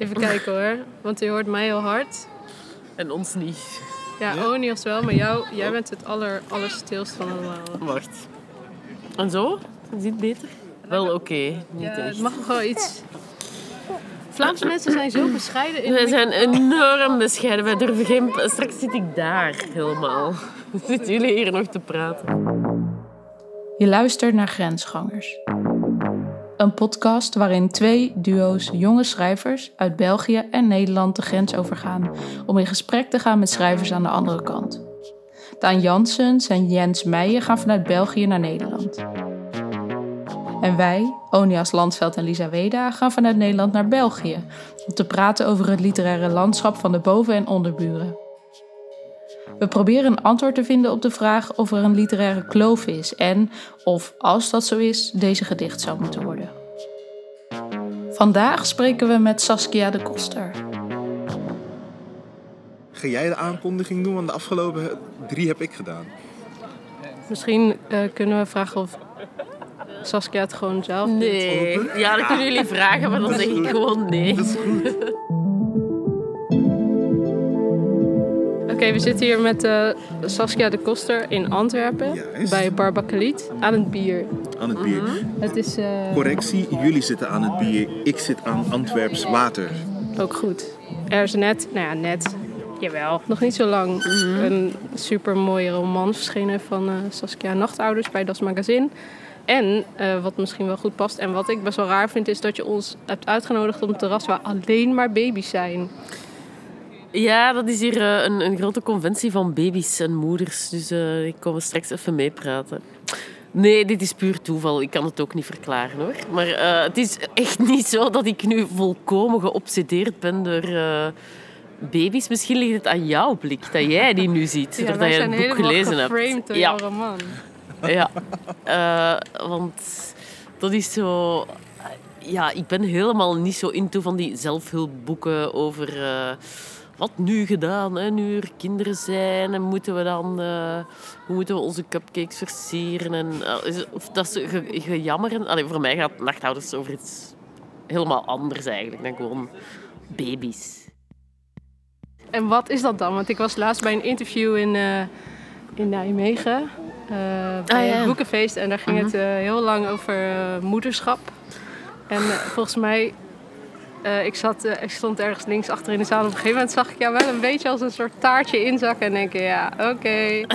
Even kijken hoor, want je hoort mij heel hard. En ons niet. Ja, Ja? Onias wel, maar jou, jij bent het aller, allerstilst van allemaal. Wacht. En zo? Is dit beter? Wel oké, niet Ja, echt. het mag nog wel iets. Vlaamse mensen zijn zo bescheiden in Wij zijn enorm bescheiden. Wij durven geen... Straks zit ik daar helemaal. Zitten jullie hier nog te praten? Je luistert naar Grensgangers. Een podcast waarin twee duo's jonge schrijvers uit België en Nederland de grens overgaan om in gesprek te gaan met schrijvers aan de andere kant. Daan Janssens en Jens Meijer gaan vanuit België naar Nederland. En wij, Onias Landveld en Lisa Weda, gaan vanuit Nederland naar België om te praten over het literaire landschap van de boven- en onderburen. We proberen een antwoord te vinden op de vraag of er een literaire kloof is en of, als dat zo is, deze gedicht zou moeten worden. Vandaag spreken we met Saskia de Koster. Ga jij de aankondiging doen? Want de afgelopen drie heb ik gedaan. Misschien eh, kunnen we vragen of Saskia het gewoon zelf doet. Nee. Ja, dat kunnen jullie vragen, maar dan zeg ik gewoon nee. Dat is goed. Oké, we zitten hier met eh, Saskia de Koster in Antwerpen. Juist. Bij Barbakeliet aan het bier. Aan het bier. Het is eh, Correctie, jullie zitten aan het bier. Ik zit aan Antwerps water. ook goed. Er is net, nou ja, net, jawel, nog niet zo lang, een super mooie roman verschenen van eh, Saskia Nachtouders bij Das Magazine. En eh, wat misschien wel goed past en wat ik best wel raar vind, is dat je ons hebt uitgenodigd op een terras waar alleen maar baby's zijn. Ja, dat is hier eh, een, een grote conventie van baby's en moeders. Dus eh, ik kom straks even meepraten. Nee, dit is puur toeval. Ik kan het ook niet verklaren hoor. Maar eh, het is echt niet zo dat ik nu volkomen geobsedeerd ben door baby's. Misschien ligt het aan jouw blik, dat jij die nu ziet. Ja, doordat je het boek gelezen hebt. door Ja, roman. ja. Want dat is zo... Ja, ik ben helemaal niet zo into van die zelfhulpboeken over... wat nu gedaan, hè? nu er kinderen zijn en moeten we dan... eh, hoe moeten we onze cupcakes versieren? En, eh, of dat is ge, gejammer. en- Allee, voor mij gaat Nachthouders over iets helemaal anders eigenlijk dan gewoon baby's. En wat is dat dan? Want ik was laatst bij een interview in, eh, in Nijmegen. bij Ah, ja. een boekenfeest. En daar ging het eh, heel lang over moederschap. En volgens mij... eh, ik, zat, eh, ik stond ergens links achter in de zaal. Op een gegeven moment zag ik jou wel een beetje als een soort taartje inzakken. En denk ik, ja, oké.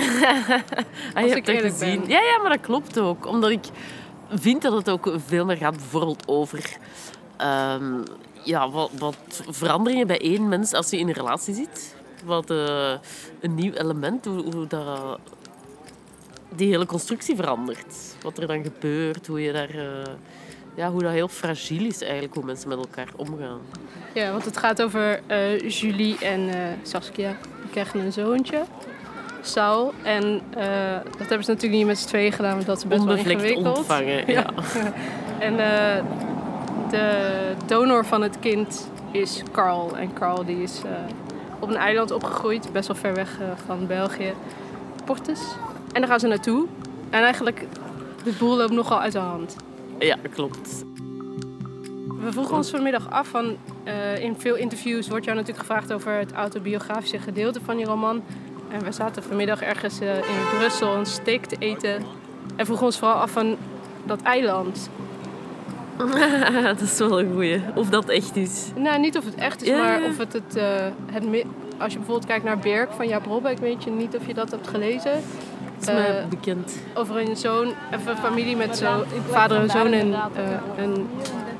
Ah, Als je ik eerlijk gezien. ben. Ja, ja, maar dat klopt ook. Omdat ik vind dat het ook veel meer gaat bijvoorbeeld over... ehm, ja, wat, wat veranderingen bij één mens als je in een relatie zit. Wat eh, een nieuw element, hoe, hoe dat, die hele constructie verandert. Wat er dan gebeurt, hoe je daar... ja, hoe dat heel fragiel is eigenlijk, hoe mensen met elkaar omgaan. Ja, want het gaat over eh, Julie en eh, Saskia. Die krijgen een zoontje. Saul. En eh, dat hebben ze natuurlijk niet met z'n tweeën gedaan, want dat is best wel ingewikkeld. ontvangen, ja. En eh, de donor van het kind is Carl. En Carl die is op een eiland opgegroeid, best wel ver weg van België. Portus. En daar gaan ze naartoe. En eigenlijk, de boel loopt nogal uit de hand. Ja, klopt. We vroegen ons vanmiddag af van, eh, in veel interviews wordt jou natuurlijk gevraagd over het autobiografische gedeelte van je roman. En we zaten vanmiddag ergens eh, in Brussel een steak te eten. En vroegen ons vooral af van dat eiland. dat is wel een goeie. Of dat echt is. Nou, niet of het echt is, Ja, maar of het het... eh, het als je bijvoorbeeld kijkt naar Berk van Jaap Robbeek, weet je niet of je dat hebt gelezen. Is mij Eh, bekend. over een zoon, of een familie met zo, vader en zoon en, eh, en,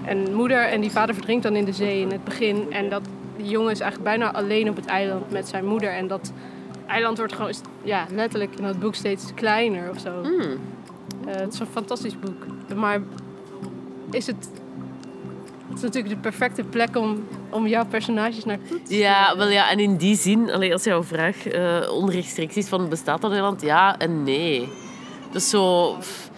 en moeder. En die vader verdrinkt dan in de zee in het begin. En dat die jongen is eigenlijk bijna alleen op het eiland met zijn moeder. En dat eiland wordt gewoon ja, letterlijk in dat boek steeds kleiner of zo. Hmm. Eh, het is een fantastisch boek. Maar is het... Het is natuurlijk de perfecte plek om, om jouw personages naartoe te Ja, wel ja, en in die zin, allee, als jouw vraag eh onrechtstreeks is van bestaat dat eiland? Ja en nee. Dus zo, pff,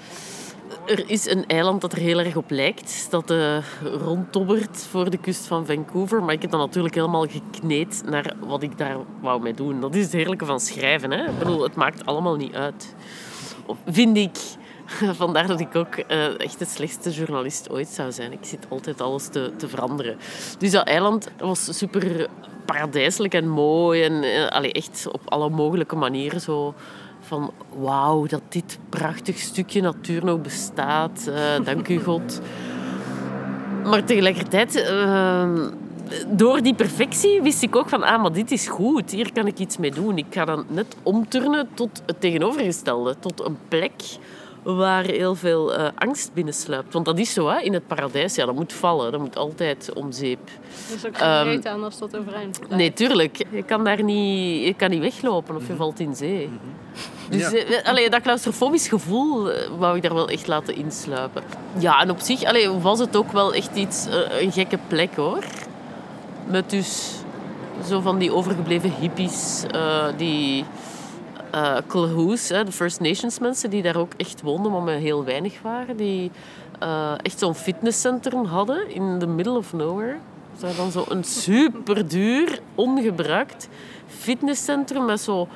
er is een eiland dat er heel erg op lijkt, dat eh ronddobbert voor de kust van Vancouver, maar ik heb dat natuurlijk helemaal gekneed naar wat ik daar wou mee doen. Dat is het heerlijke van schrijven, hè. Ik bedoel, het maakt allemaal niet uit. Of vind ik. Vandaar dat ik ook eh, echt de slechtste journalist ooit zou zijn. Ik zit altijd alles te, te veranderen. Dus dat eiland was super paradijselijk en mooi. En allee, echt op alle mogelijke manieren zo van wauw, dat dit prachtig stukje natuur nog bestaat. Eh, dank u God. Maar tegelijkertijd, eh, door die perfectie wist ik ook van, ah, dit is goed. Hier kan ik iets mee doen. Ik ga dan net omturnen tot het tegenovergestelde. Tot een plek waar heel veel eh, angst binnensluipt. Want dat is zo, hè, in het paradijs. Ja, dat moet vallen. Dat moet altijd om zeep. Er is ook geen reet aan als dat overeind blijft. Nee, tuurlijk. Je kan daar niet, je kan niet weglopen of je valt in zee. Dus Ja. eh, allee, dat claustrofobisch gevoel eh, wou ik daar wel echt laten insluipen. Ja, en op zich allee, was het ook wel echt iets, een gekke plek hoor. Met dus zo van die overgebleven hippies, eh, die Klahoes, hè, de First Nations mensen, die daar ook echt woonden, maar met heel weinig waren. Die eh, echt zo'n fitnesscentrum hadden in the middle of nowhere. Ze hadden dan zo'n super duur, ongebruikt fitnesscentrum met zo,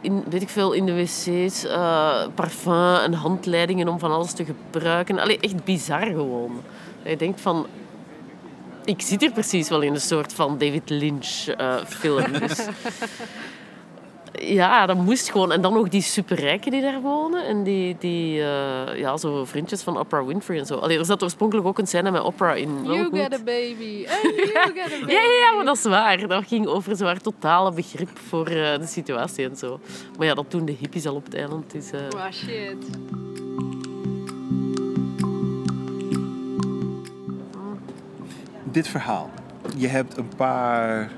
in, weet ik veel, in de wc's, eh, parfum en handleidingen om van alles te gebruiken. Allee, echt bizar gewoon. Je denkt van, ik zit hier precies wel in een soort van David Lynch eh, film. Dus, ja, dat moest gewoon. En dan nog die superrijken die daar wonen. En die, die eh, ja, zo vriendjes van Oprah Winfrey en zo. Allee, er zat oorspronkelijk ook een scène met Oprah in. You moet- a baby. And you get a baby. ja, ja, ja, maar dat is waar. Dat ging over zo'n totale begrip voor eh, de situatie en zo. Maar ja, dat doen de hippies al op het eiland. Dus, eh, Oh shit. Dit verhaal. Je hebt een paar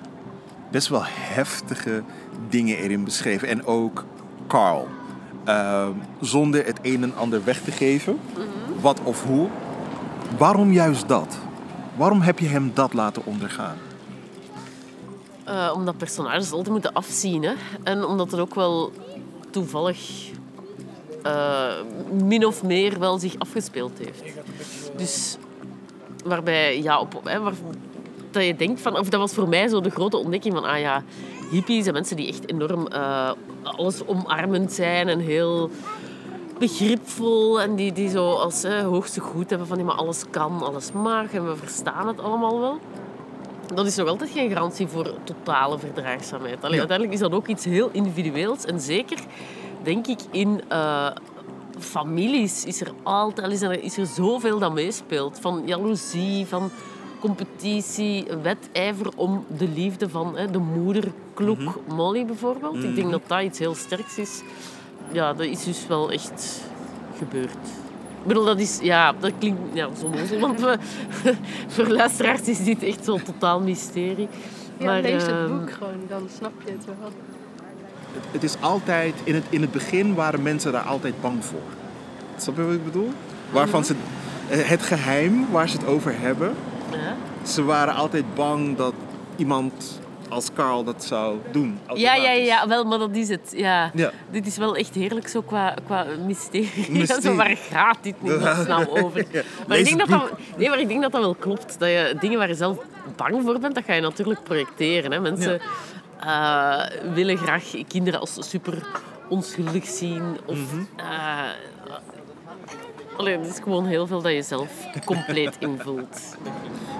best wel heftige dingen erin beschreven. En ook Carl. Ehm, zonder het een en ander weg te geven. Wat of hoe. Waarom juist dat? Waarom heb je hem dat laten ondergaan? eh, omdat personages altijd moeten afzien. Hè? En omdat het ook wel toevallig eh, min of meer wel zich afgespeeld heeft. Dus waarbij, ja, op, hè, waar, dat je denkt van, of dat was voor mij zo de grote ontdekking van, ah ja, hippies en mensen die echt enorm eh, alles omarmend zijn en heel begripvol en die, die zo als hè, hoogste goed hebben van, ja, maar alles kan, alles mag en we verstaan het allemaal wel. Dat is nog altijd geen garantie voor totale verdraagzaamheid. Allee, Ja. Uiteindelijk is dat ook iets heel individueels. En zeker, denk ik, in eh, families is er altijd is er, is er zoveel dat meespeelt. Van jaloezie, van competitie, wedijver om de liefde van hè, de moederkloek Molly bijvoorbeeld. Ik denk dat dat iets heel sterks is. Ja, dat is dus wel echt gebeurd. Ik bedoel, dat is, ja, dat klinkt ja, zo onnozel, want we, voor luisteraars is dit echt zo'n totaal mysterie. Ja, lees het ehm, boek gewoon, dan snap je het wel. Het is altijd, in het, in het begin waren mensen daar altijd bang voor. Snap je wat ik bedoel? Waarvan ze, eh, het geheim waar ze het over hebben, ja. ze waren altijd bang dat iemand als Carl dat zou doen. Ja, ja, ja, wel, maar dat is het. Ja. Ja. Dit is wel echt heerlijk zo qua, qua mysterie. Mysterie. zo, waar gaat dit nu snel over? Ja. Maar ik, denk dat dat, nee, maar ik denk dat dat wel klopt. Dat je dingen waar je zelf bang voor bent, dat ga je natuurlijk projecteren. Hè. Mensen eh, willen graag kinderen als super onschuldig zien. Of, Mhm. eh, allee, het is gewoon heel veel dat je zelf compleet invult.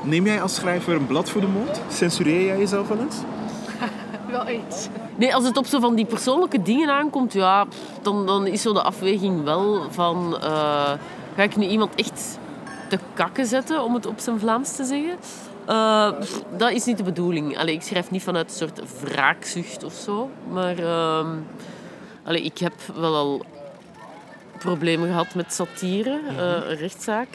Neem jij als schrijver een blad voor de mond? Censureer jij jezelf wel eens? Wel iets. Nee, als het op zo van die persoonlijke dingen aankomt, ja, dan, dan is zo de afweging wel van... eh, ga ik nu iemand echt te kakken zetten, om het op zijn Vlaams te zeggen? Eh, pff, dat is niet de bedoeling. Allee, ik schrijf niet vanuit een soort wraakzucht of zo. Maar ehm, allee, ik heb wel al problemen gehad met satire, eh, een rechtszaak.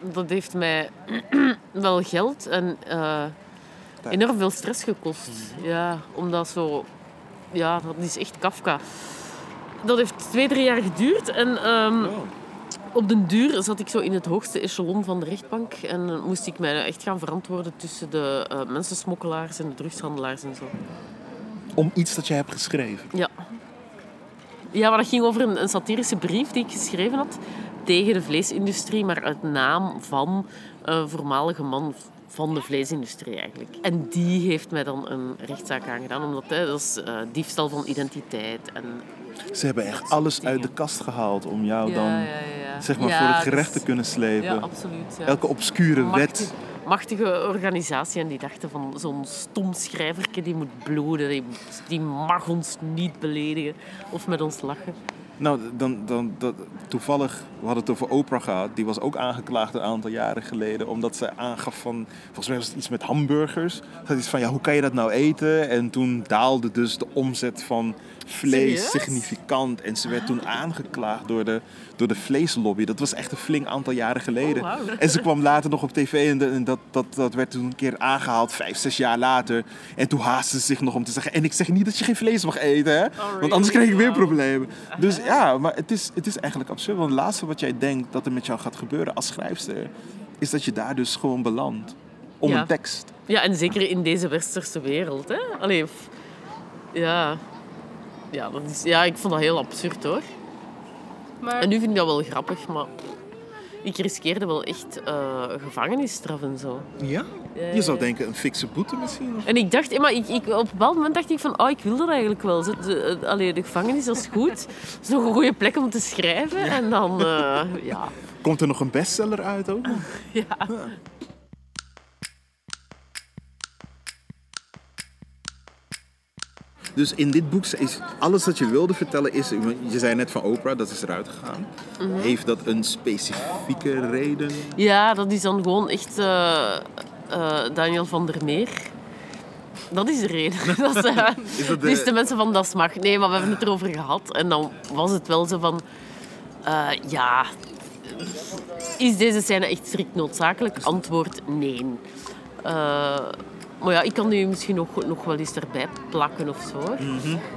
Dat heeft mij wel geld en... eh, enorm veel stress gekost. Ja, omdat zo... Ja, dat is echt Kafka. Dat heeft twee, drie jaar geduurd. En ehm, op den duur zat ik zo in het hoogste echelon van de rechtbank. En moest ik mij echt gaan verantwoorden tussen de eh, mensensmokkelaars en de drugshandelaars en zo. Om iets dat je hebt geschreven. Ja. Ja, maar dat ging over een, een satirische brief die ik geschreven had tegen de vleesindustrie, maar uit naam van een voormalige man van de vleesindustrie eigenlijk. En die heeft mij dan een rechtszaak aangedaan, omdat hè, dat is eh, diefstal van identiteit. En, Ze hebben echt alles uit de kast gehaald om jou dan ja, ja. zeg maar voor het dat gerecht te kunnen slepen. Ja, absoluut. Ja. Elke obscure Machtig- wet. Machtige organisatie en die dachten van zo'n stom schrijverke die moet bloeden, die, die mag ons niet beledigen of met ons lachen. Nou, dan, dan, dat, toevallig, we hadden het over Oprah gehad. Die was ook aangeklaagd een aantal jaren geleden. Omdat ze aangaf van, volgens mij was het iets met hamburgers. Ze had iets van, ja, hoe kan je dat nou eten? En toen daalde dus de omzet van vlees Serieus? significant. En ze werd toen aangeklaagd door de, door de vleeslobby. Dat was echt een flink aantal jaren geleden. Oh. En ze kwam later nog op tv en, de- en dat, dat, dat werd toen een keer aangehaald, vijf, zes jaar later. En toen haastte ze zich nog om te zeggen, en ik zeg niet dat je geen vlees mag eten, hè? Want anders krijg ik weer problemen. Dus ja, maar het is, het is eigenlijk absurd. Want het laatste wat jij denkt dat er met jou gaat gebeuren als schrijfster, is dat je daar dus gewoon belandt. Om Ja. een tekst. Ja, en zeker in deze westerse wereld. Hè? Allee, f- ja. Ja, dat is, ja, ik vond dat heel absurd hoor. Maar En nu vind ik dat wel grappig, maar ik riskeerde wel echt eh, gevangenisstraf en zo. Ja? Ja, Je zou denken een fikse boete misschien. Of... En ik dacht, eh, maar ik, ik, op een bepaald moment dacht ik van, oh, ik wil dat eigenlijk wel. Eh, allee, de gevangenis, dat is goed. Dat is nog een goede plek om te schrijven. En dan, eh, ja. Komt er nog een bestseller uit ook? ja. Dus in dit boek is alles wat je wilde vertellen is... Je zei net van Oprah, dat is eruit gegaan. Mhm. Heeft dat een specifieke reden? Ja, dat is dan gewoon echt eh, eh, Daniel van der Meer. Dat is de reden. dat is, eh, Is dat Dus de de... mensen van Das Mag. Nee, maar we hebben het erover gehad. En dan was het wel zo van... ja... Is deze scène echt strikt noodzakelijk? Antwoord nee. Maar ja, ik kan die misschien nog, nog wel eens erbij plakken of zo.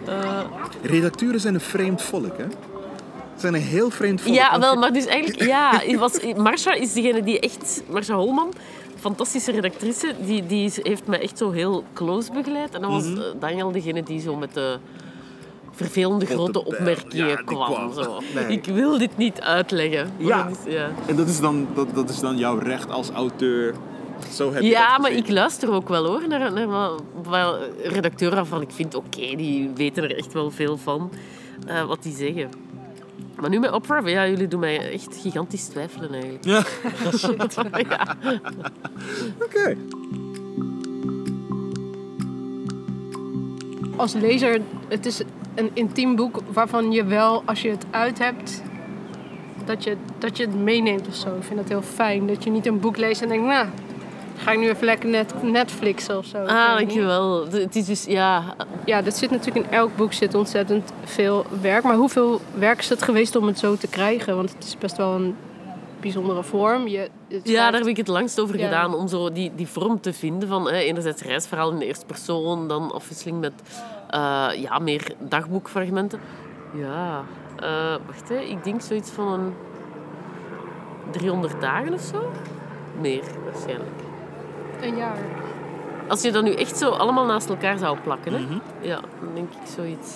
Eh, Redacteuren zijn een vreemd volk, hè? Zijn een heel vreemd volk. Ja, wel, maar dus eigenlijk, ja, was, Marsha is degene die echt, Marsha Holman, fantastische redactrice, die, die heeft me echt zo heel close begeleid. En dan was eh, Daniel degene die zo met de vervelende grote opmerkingen Ja, kwam. kwam. Zo. Nee. Ik wil dit niet uitleggen. Ja. is- ja. En dat is, dan, dat, dat is dan jouw recht als auteur. Zo heb je Ja, maar ik luister ook wel hoor naar, naar redacteuren waarvan ik vind, oké, die weten er echt wel veel van, eh, wat die zeggen. Maar nu met Oprah, ja, jullie doen mij echt gigantisch twijfelen eigenlijk. Ja, ja. oké. als lezer, het is een intiem boek waarvan je wel, als je het uit hebt, dat je, dat je het meeneemt of zo. Ik vind dat heel fijn. Dat je niet een boek leest en denkt, nou, ga ik nu even lekker net, Netflixen of zo. Ah, dankjewel. Het is dus, ja... Ja, dat zit natuurlijk in elk boek zit ontzettend veel werk. Maar hoeveel werk is het geweest om het zo te krijgen? Want het is best wel een bijzondere vorm. Je, Ja, daar heb ik het langst over Ja. gedaan. Om zo die, die vorm te vinden van hè, enerzijds reisverhaal in de eerste persoon, dan afwisseling met eh, ja, meer dagboekfragmenten. Ja, eh, wacht hè. Ik denk zoiets van een 300 dagen of zo. Meer, waarschijnlijk. Een jaar. Als je dat nu echt zo allemaal naast elkaar zou plakken, hè? ja, dan denk ik zoiets.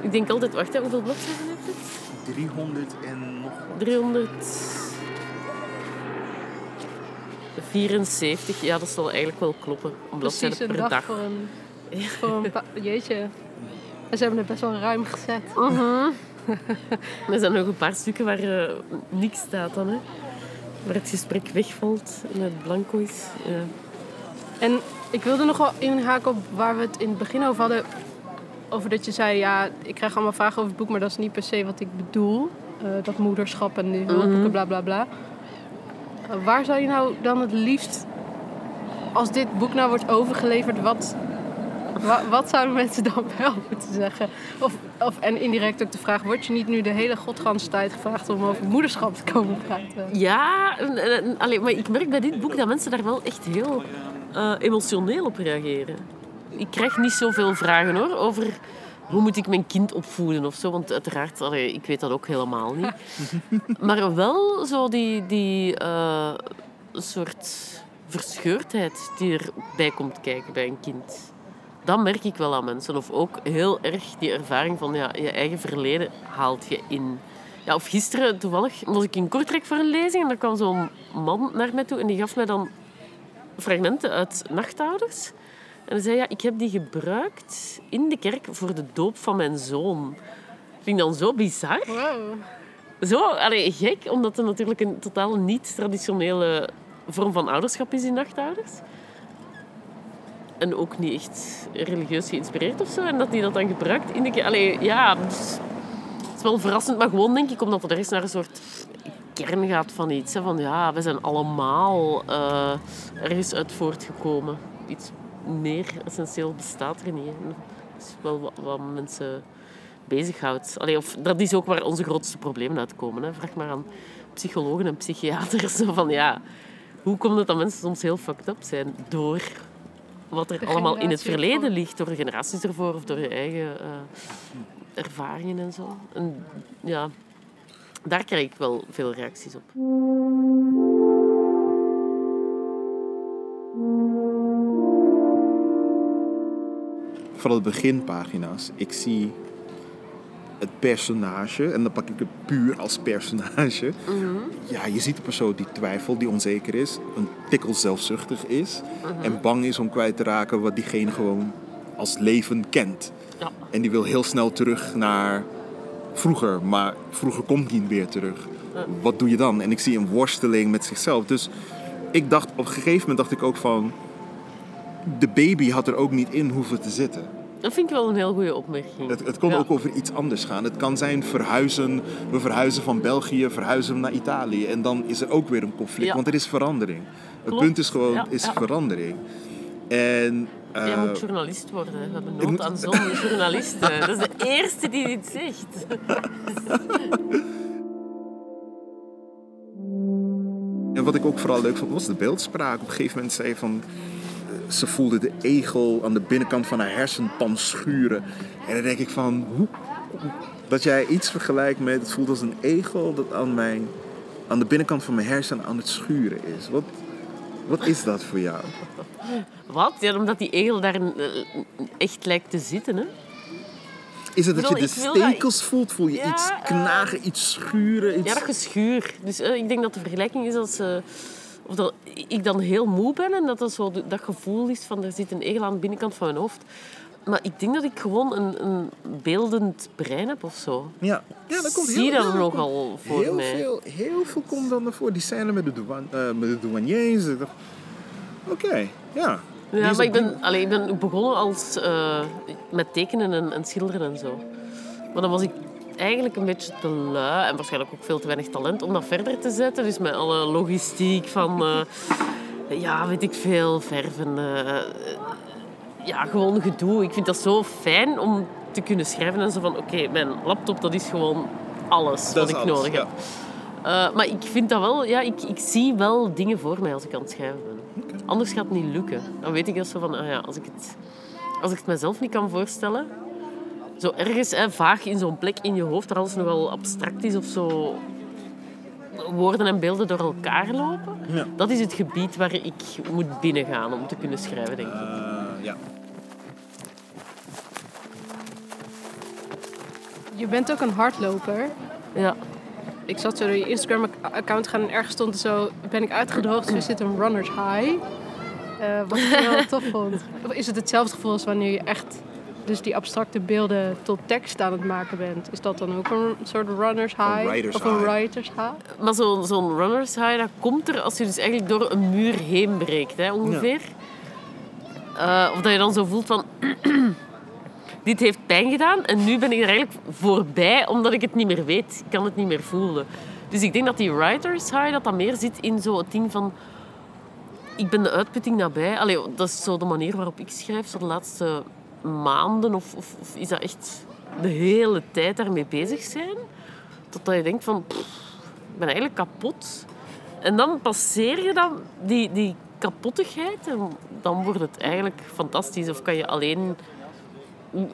Ik denk altijd, wacht hè, hoeveel bladzijden heeft het? 300 en nog wat. 374, ja, dat zal eigenlijk wel kloppen. Een Precies bladzijde een per dag, dag. voor een... Voor een pa- Jeetje. En ze hebben het best wel ruim gezet. Er zijn nog een paar stukken waar eh, niks staat dan, hè. Waar het gesprek wegvalt en het blanco is. Ja. En ik wilde nog wel inhaken op waar we het in het begin over hadden. Over dat je zei, ja, ik krijg allemaal vragen over het boek, maar dat is niet per se wat ik bedoel. Eh, dat moederschap en die hulpboeken, bla bla bla. Eh, waar zou je nou dan het liefst, als dit boek nou wordt overgeleverd, wat, wa- wat zouden mensen dan wel moeten zeggen? Of, of, en indirect ook de vraag, word je niet nu de hele godganse tijd gevraagd om over moederschap te komen praten? Ja, en- en- en- allee, maar ik merk bij dit boek dat mensen daar wel echt heel eh, emotioneel op reageren. Ik krijg niet zoveel vragen hoor, over hoe moet ik mijn kind opvoeden of zo. Want uiteraard, allee, ik weet dat ook helemaal niet. maar wel zo die, die eh, soort verscheurdheid die erbij komt kijken bij een kind. Dat merk ik wel aan mensen. Of ook heel erg die ervaring van ja, je eigen verleden haalt je in Ja, of gisteren toevallig was ik in Kortrijk voor een lezing en er kwam zo'n man naar mij toe en die gaf mij dan fragmenten uit Nachtouders. En hij zei, ja, ik heb die gebruikt in de kerk voor de doop van mijn zoon. Vind ik dan zo bizar. Wow. Zo allee, gek, omdat het natuurlijk een totaal niet-traditionele vorm van ouderschap is in Nachtouders. En ook niet echt religieus geïnspireerd of zo. En dat hij dat dan gebruikt in de. Allee, ja, dus, het is wel verrassend. Maar gewoon denk ik omdat het ergens naar een soort kern gaat van iets. Hè, van ja, we zijn allemaal eh, ergens uit voortgekomen. Iets meer essentieel bestaat er niet. Dat is wel wat, wat mensen bezighoudt. Allee, of, dat is ook waar onze grootste problemen uitkomen. Hè. Vraag maar aan psychologen en psychiaters. Van, ja, hoe komt het dat mensen soms heel fucked up zijn? Door wat er De allemaal in het verleden ervoor. ligt. Door de generaties ervoor of door je eigen eh, ervaringen en zo. En ja, daar krijg ik wel veel reacties op. Vooral de beginpagina's. Ik zie het personage, en dan pak ik het puur als personage. Ja, je ziet een persoon die twijfelt, die onzeker is, een tikkel zelfzuchtig is en bang is om kwijt te raken wat diegene gewoon als leven kent. Ja. En die wil heel snel terug naar vroeger, maar vroeger komt niet meer terug. Wat doe je dan? En ik zie een worsteling met zichzelf. Dus ik dacht, op een gegeven moment dacht ik ook van, de baby had er ook niet in hoeven te zitten. Dat vind ik wel een heel goede opmerking. Het, het kon Ja. ook over iets anders gaan. Het kan zijn verhuizen. We verhuizen van België, verhuizen naar Italië. En dan is er ook weer een conflict, Ja. want er is verandering. Het punt is gewoon, Ja, is verandering. En Jij eh, moet journalist worden. hè. We hebben nood aan zo'n journalisten. Dat is de eerste die dit zegt. En wat ik ook vooral leuk vond, was de beeldspraak. Op een gegeven moment zei je van... Ze voelde de egel aan de binnenkant van haar hersenpan schuren. En dan denk ik van... Hoe, dat jij iets vergelijkt met... Het voelt als een egel dat aan, mijn, aan de binnenkant van mijn hersen aan het schuren is. Wat, wat is dat voor jou? Wat? Ja, omdat die egel daar eh, echt lijkt te zitten. Hè? Is het dat je de dat- stekels voelt? Voel je Ja, iets knagen, iets schuren? Iets... Ja, dat geschuur. Dus eh, ik denk dat de vergelijking is als... eh, of dat ik dan heel moe ben en dat dat zo dat gevoel is van er zit een egel aan de binnenkant van mijn hoofd. Maar ik denk dat ik gewoon een, een beeldend brein heb of zo. Ja, ja dat komt Zie heel, dat ja, dat nogal komt voor heel mij. Veel, heel veel komt dan voren. Die scène met de, eh, met de douaniers. Oké, ja. Ja, maar ik ben, allee, ik ben begonnen als, eh, met tekenen en, en schilderen en zo. Maar dan was ik eigenlijk een beetje te lui en waarschijnlijk ook veel te weinig talent om dat verder te zetten. Dus met alle logistiek van, eh, ja, weet ik veel, verven. eh, ja, gewoon gedoe. Ik vind dat zo fijn om te kunnen schrijven en zo van, oké, mijn laptop dat is gewoon alles Dat wat ik alles, nodig ja. heb. Eh, maar ik vind dat wel, ja, ik, ik zie wel dingen voor mij als ik aan het schrijven ben. Anders gaat het niet lukken. Dan weet ik dat zo van, ah ja, als ik het, als ik het mezelf niet kan voorstellen, zo ergens hè, vaag in zo'n plek in je hoofd, waar alles nogal abstract is of zo, woorden en beelden door elkaar lopen, Ja. dat is het gebied waar ik moet binnengaan om te kunnen schrijven, denk ik. Eh, ja. Je bent ook een hardloper. Ja. Ik zat zo door je Instagram-account gaan en ergens stond er zo... Ben ik uitgedroogd, zo zit een runner's high. Eh, wat ik wel tof vond. Of is het hetzelfde gevoel als wanneer je echt... Dus die abstracte beelden tot tekst aan het maken bent. Is dat dan ook een soort runner's high? Een writer's of een high. writer's high? Maar zo'n zo'n runner's high, dat komt er als je dus eigenlijk door een muur heen breekt, hè, ongeveer. Eh, of dat je dan zo voelt van... dit heeft pijn gedaan en nu ben ik er eigenlijk voorbij omdat ik het niet meer weet. Ik kan het niet meer voelen. Dus ik denk dat die writer's high, dat dat meer zit in zo het ding van... Ik ben de uitputting nabij. Allee, dat is zo de manier waarop ik schrijf, zo de laatste maanden. Of, of, is dat echt de hele tijd daarmee bezig zijn? Totdat je denkt van... ik ben eigenlijk kapot. En dan passeer je dan die, die kapottigheid en dan wordt het eigenlijk fantastisch. Of kan je alleen...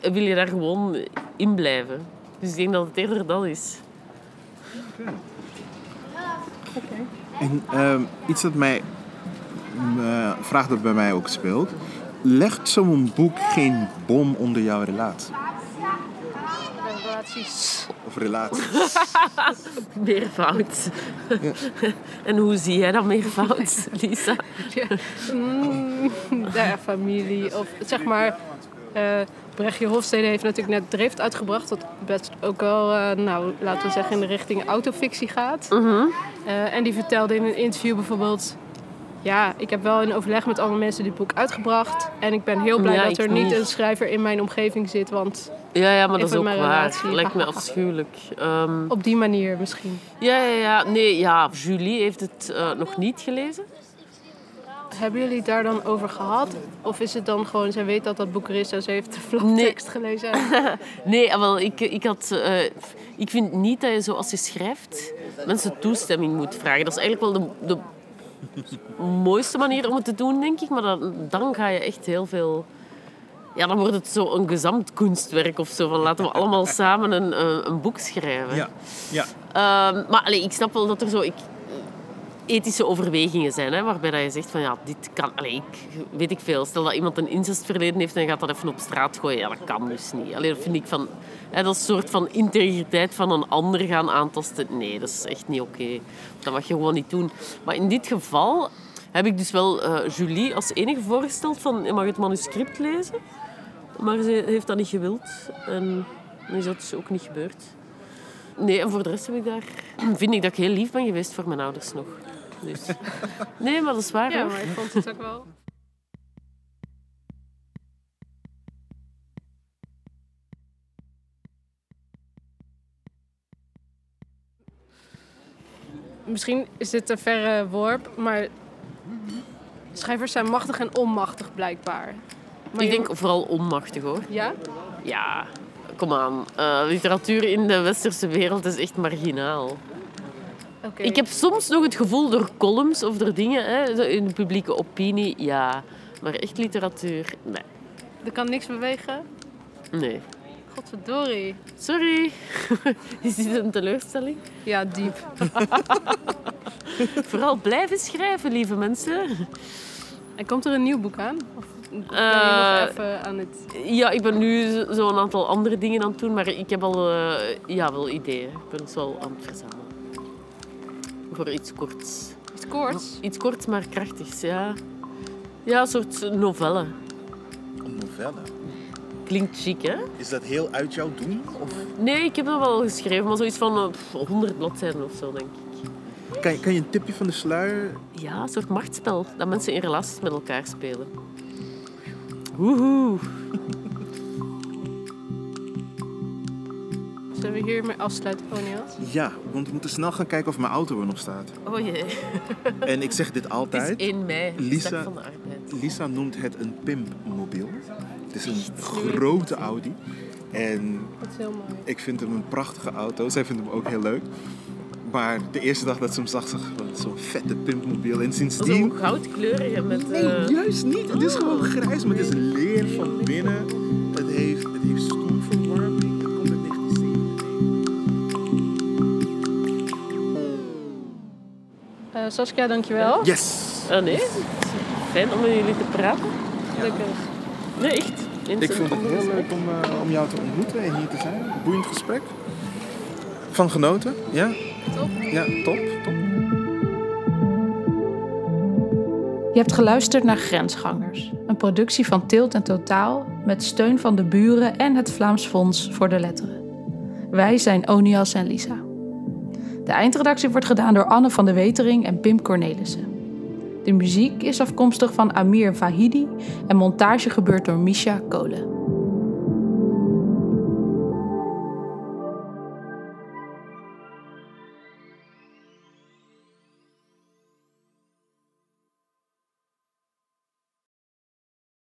Wil je daar gewoon in blijven. Dus ik denk dat het eerder dat is. En ehm, iets dat mij... eh vraag dat bij mij ook speelt. Legt zo'n boek geen bom onder jouw relatie? relaties. Of relaties. Meervoud. en hoe zie jij dat meervoud, Lisa? Mm, ja, familie. Of zeg maar. eh Brechtje Hofstede heeft natuurlijk net Drift uitgebracht. Dat best ook wel, eh, nou, laten we zeggen, in de richting autofictie gaat. Mhm. Eh, en die vertelde in een interview bijvoorbeeld... Ja, ik heb wel in overleg met alle mensen dit boek uitgebracht. En ik ben heel blij Ja, dat er niet een schrijver in mijn omgeving zit. Want Ja, ja, maar dat is ook waar. Lijkt me afschuwelijk. Ehm, op die manier misschien. ja, ja, ja. Nee, ja. Julie heeft het eh, nog niet gelezen. Hebben jullie het daar dan over gehad? Of is het dan gewoon, zij weet dat dat boek er is en ze heeft de Nee. flaptekst gelezen? Nee, ah, wel, ik, ik, had, eh, ik vind niet dat je zoals je schrijft mensen toestemming moet vragen. Dat is eigenlijk wel de, de mooiste manier om het te doen, denk ik. Maar dan, dan ga je echt heel veel... Ja, dan wordt het zo een gezamtkunstwerk of zo. Van laten we allemaal samen een, een, een boek schrijven. Ja. ja. Ehm, maar allee, ik snap wel dat er zo ik, ethische overwegingen zijn, hè, waarbij dat je zegt van ja, dit kan, ik, weet ik veel. Stel dat iemand een incestverleden heeft en gaat dat even op straat gooien, dat kan dus niet. Allee, dat vind ik van, hè, dat soort van integriteit van een ander gaan aantasten. Nee, dat is echt niet oké. Dat mag je gewoon niet doen. Maar in dit geval heb ik dus wel eh, Julie als enige voorgesteld van je mag het manuscript lezen. Maar ze heeft dat niet gewild. En dan is dat dus ook niet gebeurd. Nee, en voor de rest heb ik daar, vind ik dat ik heel lief ben geweest voor mijn ouders nog. Dus. Nee, maar dat is waar. Ja, hoor. maar ik vond het ook wel. Misschien is dit een verre worp, maar schrijvers zijn machtig en onmachtig blijkbaar. Maar Ik je- denk vooral onmachtig hoor. Ja? Ja, kom aan. Eh, literatuur in de westerse wereld is echt marginaal. Ik heb soms nog het gevoel door columns of door dingen hè, in de publieke opinie, ja. Maar echt literatuur, nee. Er kan niks bewegen. Nee. Godverdorie. Sorry. Is dit een teleurstelling? Ja, diep. Vooral blijven schrijven, lieve mensen. En komt er een nieuw boek aan? Of ben je Eh, nog even aan het... Ja, ik ben nu zo- zo'n aantal andere dingen aan het doen, maar ik heb al eh, ja, wel ideeën. Ik ben het wel aan het verzamelen. Voor iets korts. Iets koorts? Iets kort, maar krachtigs, ja. Ja, een soort novelle. Een novelle. Klinkt chic, hè? Is dat heel uit jouw doen? Of Nee, ik heb dat wel geschreven, maar zoiets van eh, pff, 100 bladzijden of zo, denk ik. kan, kan je een tipje van de sluier? Ja, een soort machtsspel. Dat mensen in relaties met elkaar spelen. Woehoe. Zullen we hiermee afsluiten, Onias? Ja, want we moeten snel gaan kijken of mijn auto er nog staat. Oh jee. En ik zeg dit Het altijd. is 1 mei, Lisa- van de. Lisa noemt het een pimpmobiel. Het is een grote Audi. En Dat is heel mooi. ik vind hem een prachtige auto. Zij vindt hem ook heel leuk. Maar de eerste dag dat ze hem zag, zag ze "Wat zo'n vette pimpmobiel. En sindsdien... Zo'n goudkleurige met... Nee, eh, juist niet. Het is gewoon grijs, maar het is leer van binnen. Het heeft, het heeft stoelverwarming. Het komt uit 1997. Eh, Saskia, dankjewel. Yes! Ah nee, fijn om met jullie te praten. Gelukkig. Nee, echt. Ik vond het heel leuk om, eh, om jou te ontmoeten en hier te zijn. Boeiend gesprek. Van genoten, ja? Top. Ja, top, top. Je hebt geluisterd naar Grensgangers, een productie van Tilt en Totaal met steun van de buren en het Vlaams Fonds voor de Letteren. Wij zijn Onias en Lisa. De eindredactie wordt gedaan door Anne van de Wetering en Pim Cornelissen. De muziek is afkomstig van Amir Vahidi en montage gebeurt door Misha Kolen.